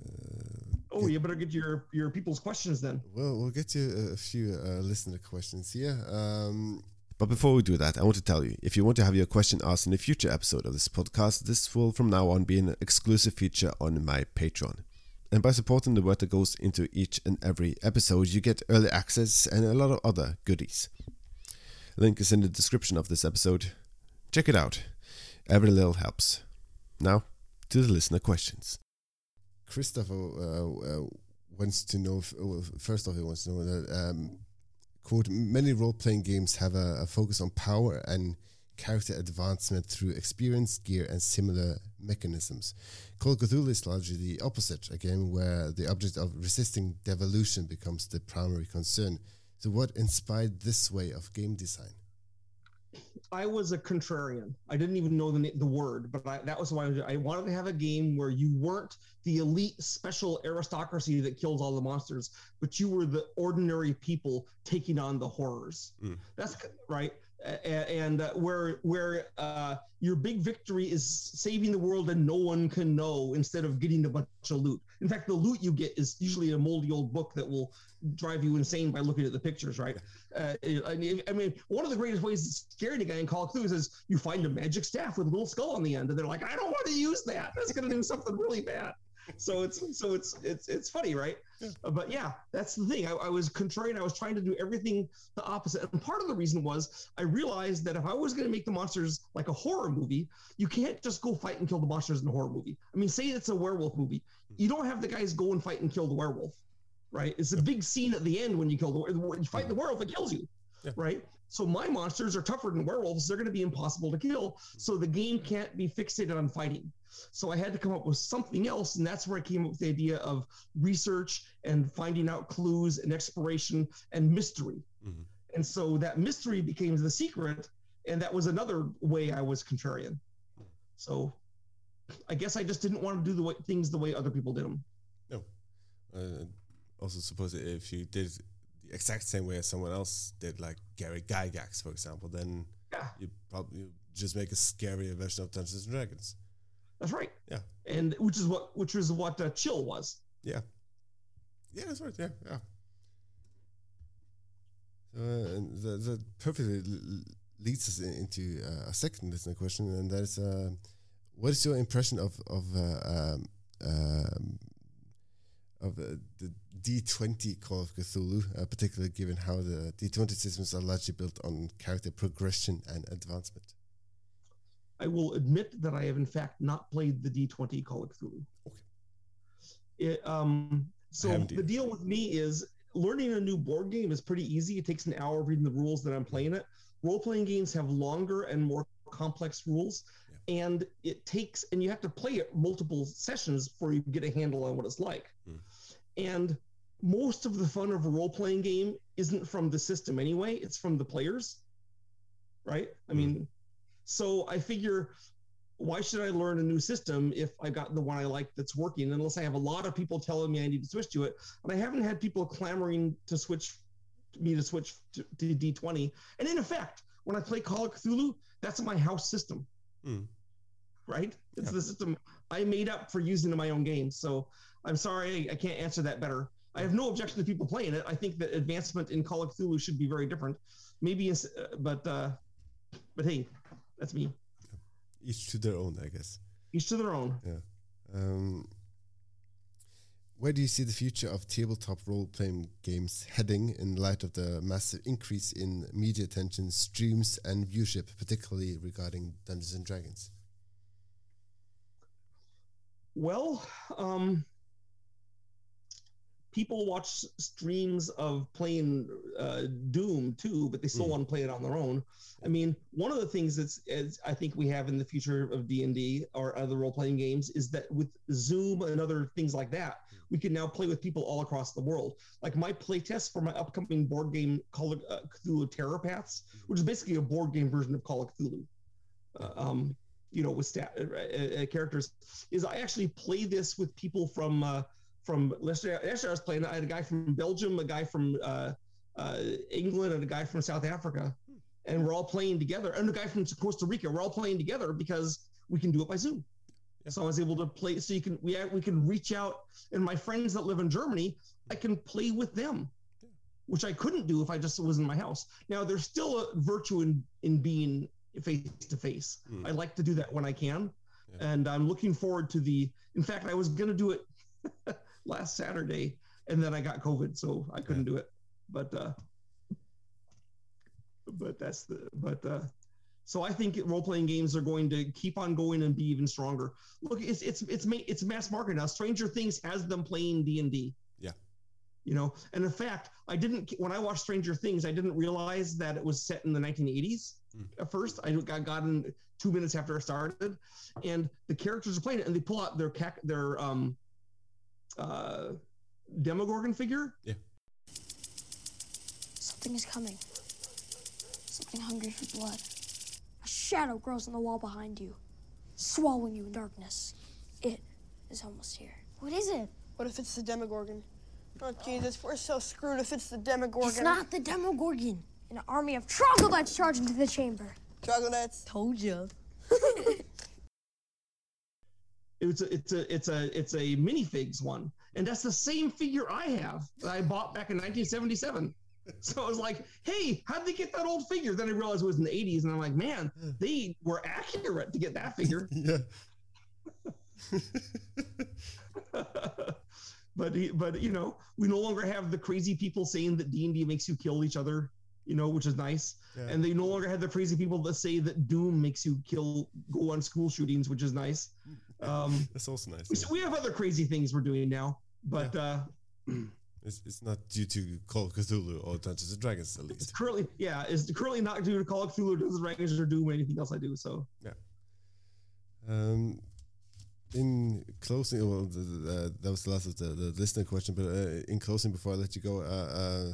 Oh, you better get your your people's questions then. Well, we'll get to a, a few uh, listener questions here. Um, but before we do that, I want to tell you if you want to have your question asked in a future episode of this podcast, this will from now on be an exclusive feature on my Patreon. And by supporting the work that goes into each and every episode, you get early access and a lot of other goodies. Link is in the description of this episode. Check it out. Every little helps. Now, to the listener questions. Christopher uh, uh, wants to know. If, well, first off, he wants to know that um, quote many role-playing games have a, a focus on power and character advancement through experience, gear, and similar mechanisms. Call of Cthulhu is largely the opposite, a game where the object of resisting devolution becomes the primary concern. So, what inspired this way of game design? I was a contrarian. I didn't even know the the word, but I, that was why I, was- I wanted to have a game where you weren't the elite special aristocracy that kills all the monsters, but you were the ordinary people taking on the horrors. Mm. That's right. And uh, where where uh, your big victory is saving the world and no one can know instead of getting a bunch of loot. In fact, the loot you get is usually a moldy old book that will drive you insane by looking at the pictures, right? Uh, I mean, I mean, one of the greatest ways to scare a guy in Call of Cthulhu is you find a magic staff with a little skull on the end, and they're like, "I don't want to use that. That's going to do something really bad." So it's so it's it's it's funny, right? Yeah. Uh, but yeah, that's the thing. I, I was contrarian. I was trying to do everything the opposite, and part of the reason was I realized that if I was going to make the monsters like a horror movie, you can't just go fight and kill the monsters in a horror movie. I mean, say it's a werewolf movie, you don't have the guys go and fight and kill the werewolf right? It's a big scene at the end when you kill the when you fight the werewolf, it kills you, Yeah. right? So my monsters are tougher than werewolves; they're going to be impossible to kill. So the game can't be fixated on fighting. So I had to come up with something else, and that's where I came up with the idea of research and finding out clues and exploration and mystery. Mhm. And so that mystery became the secret, and that was another way I was contrarian. So I guess I just didn't want to do the way, things the way other people did them. Uh, also, suppose if you did the exact same way as someone else did, like Gary Gygax, for example, then Yeah. you probably just make a scarier version of Dungeons and Dragons. That's right. Yeah. And which is what which is what uh, chill was. Yeah, yeah, that's right. Yeah, yeah. So, uh, and that, that perfectly leads us into uh, a second listener question, and that is, uh, what is your impression of of uh, um, um, of uh, the D20 Call of Cthulhu, uh, particularly given how the D20 systems are largely built on character progression and advancement? I will admit that I have in fact not played the D20 Call of Cthulhu. Okay. It, um, so the deal with me is learning a new board game is pretty easy. It takes an hour reading the rules that I'm playing it. Role playing games have longer and more complex rules. And it takes and you have to play it multiple sessions before you get a handle on what it's like. Mm. And most of the fun of a role playing game isn't from the system anyway; it's from the players, right? I mm. mean, so I figure why should I learn a new system if I got the one I like that's working? Unless I have a lot of people telling me I need to switch to it, but I haven't had people clamoring to switch me to switch to, to D20. And in effect, when I play Call of Cthulhu, that's my house system, mm. Right? It's yeah. the system I made up for using in my own game. So I'm sorry I can't answer that better. I have no objection to people playing it. I think that advancement in Call of Cthulhu should be very different. Maybe, uh, but uh, but hey, that's me each to their own, I guess. Each to their own. Yeah. Um, where do you see the future of tabletop role playing games heading in light of the massive increase in media attention, streams, and viewership, particularly regarding Dungeons and Dragons? Well, um, people watch streams of playing uh, Doom too, but they still mm. want to play it on their own. I mean, one of the things that's is, I think we have in the future of D and D or other role playing games is that with Zoom and other things like that, we can now play with people all across the world. Like my playtest for my upcoming board game Call of uh, Cthulhu Terror Paths, which is basically a board game version of Call of Cthulhu. Uh, um, you know, with stat uh, uh, uh, characters, is I actually play this with people from uh from yesterday, yesterday I was playing. I had a guy from Belgium, a guy from uh, uh, England, and a guy from South Africa, and we're all playing together. And a guy from Costa Rica. We're all playing together because we can do it by Zoom. Yeah. So I was able to play. So you can we we can reach out, and my friends that live in Germany, I can play with them, yeah. which I couldn't do if I just was in my house. Now there's still a virtue in in being face to face. I like to do that when I can, yeah. and I'm looking forward to the. In fact, I was going to do it. last Saturday, and then I got COVID, so I couldn't do it. But uh, but that's the but uh, so I think role playing games are going to keep on going and be even stronger. Look, it's it's it's it's mass market now. Stranger Things has them playing D and D. Yeah. You know, and in fact, I didn't when I watched Stranger Things, I didn't realize that it was set in the 1980s. At first, I got, got in two minutes after I started, and the characters are playing it, and they pull out their their um uh, Demogorgon figure. Yeah. Something is coming. Something hungry for blood. A shadow grows on the wall behind you, swallowing you in darkness. It is almost here. What is it? What if it's the Demogorgon? Oh, Jesus, we're so screwed if it's the Demogorgon. It's not the Demogorgon. An army of troglodytes charge into the chamber. Troglodytes? Told you. it's a it's a it's a it's a minifigs one, and that's the same figure I have that I bought back in 1977. So I was like, "Hey, how'd they get that old figure?" Then I realized it was in the 80s, and I'm like, "Man, they were accurate to get that figure." yeah. but but you know, we no longer have the crazy people saying that D and D makes you kill each other you know, which is nice. Yeah. And they no longer have the crazy people that say that Doom makes you kill, go on school shootings, which is nice. Um, That's also nice. We, yeah. we, have other crazy things we're doing now, but yeah. uh, it's, it's not due to Call of Cthulhu or Dungeons and Dragons, at least. It's currently, yeah, it's currently not due to Call of Cthulhu, Dungeons and Dragons, or Doom, or anything else I do. So yeah. Um, in closing, well, the, the, that was the last of the, the listener question, but uh, in closing, before I let you go, uh, uh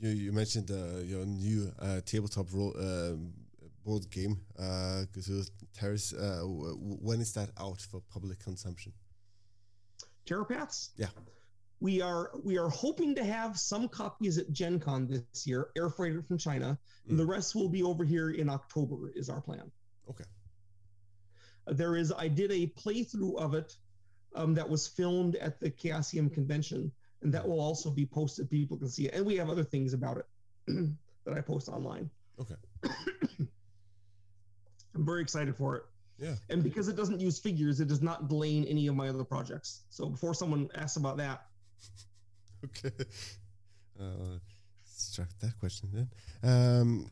you you mentioned uh, your new uh, tabletop role um, board game, uh, Terrace. Uh, when is that out for public consumption? Terror Paths. Yeah. We are we are hoping to have some copies at Gen Con this year, air freighted from China, mm. and the rest will be over here in October. Is our plan. Okay. Uh, there is. I did a playthrough of it um, that was filmed at the Chaosium convention and that will also be posted. People can see it, and we have other things about it that I post online. Okay. I'm very excited for it. Yeah. And because it doesn't use figures, it does not delay any of my other projects. So before someone asks about that, Okay. Uh, struck that question then. Um,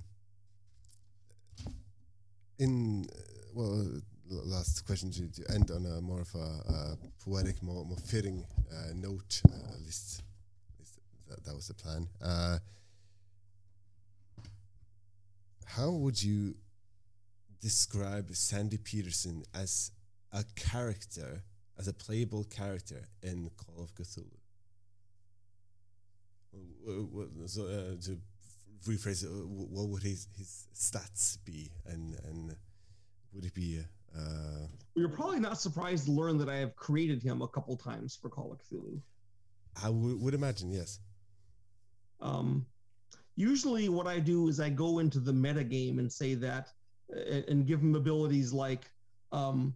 in uh, well, last question to, to end on a more of a, uh poetic, more more fitting uh, note. Uh, at least, at least that, that was the plan. Uh, how would you describe Sandy Petersen as a character, as a playable character in Call of Cthulhu? So, uh, to rephrase it, what would his his stats be, and and would it be? Uh, you're probably not surprised to learn that I have created him a couple times for Call of Cthulhu. I would would imagine, yes. Um, usually, what I do is I go into the meta game and say that, uh, and give him abilities like um,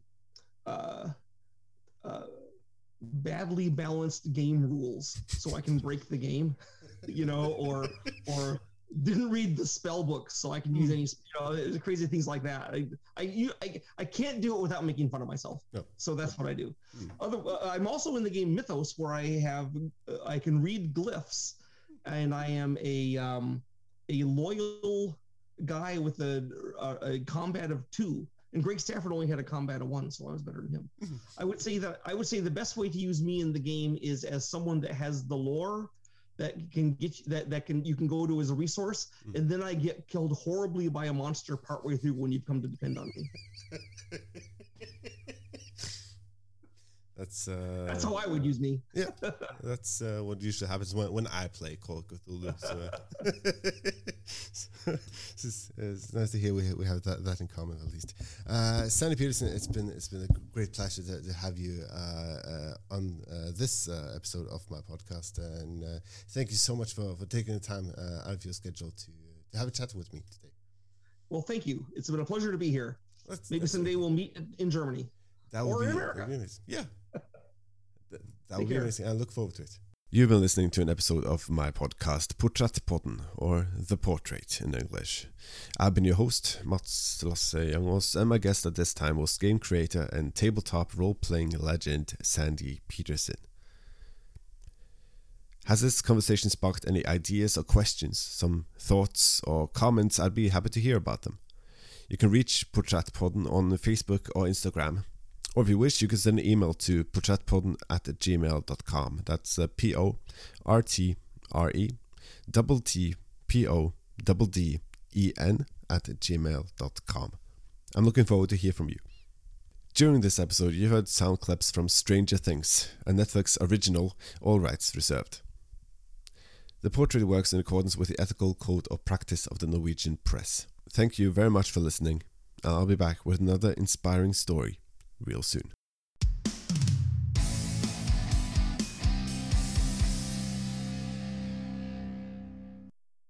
uh, uh, badly balanced game rules, so I can break the game, you know, or or didn't read the spell book, so I can use any, you know, crazy things like that. I I, you, I I can't do it without making fun of myself. No. So that's what I do. Hmm. Other, uh, I'm also in the game Mythos, where I have uh, I can read glyphs, and I am a um, a loyal guy with a, a, a combat of two. And Greg Stafford only had a combat of one, so I was better than him. Mhm. I would say that I would say the best way to use me in the game is as someone that has the lore that can get you, that that can you can go to as a resource, Mhm. and then I get killed horribly by a monster partway through when you come to depend on me. That's uh, That's how I would use me. Yeah, that's uh, what usually happens when, when I play Call of Cthulhu. So, uh, so it's, it's nice to hear we, we have that, that in common at least. Uh, Sandy Petersen, it's been it's been a great pleasure to, to have you uh, uh, on uh, this uh, episode of my podcast, and uh, thank you so much for, for taking the time uh, out of your schedule to to have a chat with me today. Well, thank you. It's been a pleasure to be here. That's- Maybe that's- someday we'll meet in Germany. That would Or be, in America. amazing. Yeah. That, that Take would be care. amazing. I look forward to it. You've been listening to an episode of my podcast, Porträttpodden, or The Portrait in English. I've been your host, Mats Lasse Youngås, and my guest at this time was game creator and tabletop role playing legend Sandy Petersen. Has this conversation sparked any ideas or questions, some thoughts or comments? I'd be happy to hear about them. You can reach Porträttpodden on Facebook or Instagram. Or if you wish, you can send an email to porträttpodden at gmail.com. That's uh, P O R T R E double T P O double D E N at gmail.com. I'm looking forward to hear from you. During this episode, you heard sound clips from Stranger Things, a Netflix original, all rights reserved. The portrait works in accordance with the ethical code of practice of the Norwegian press. Thank you very much for listening, and I'll be back with another inspiring story real soon.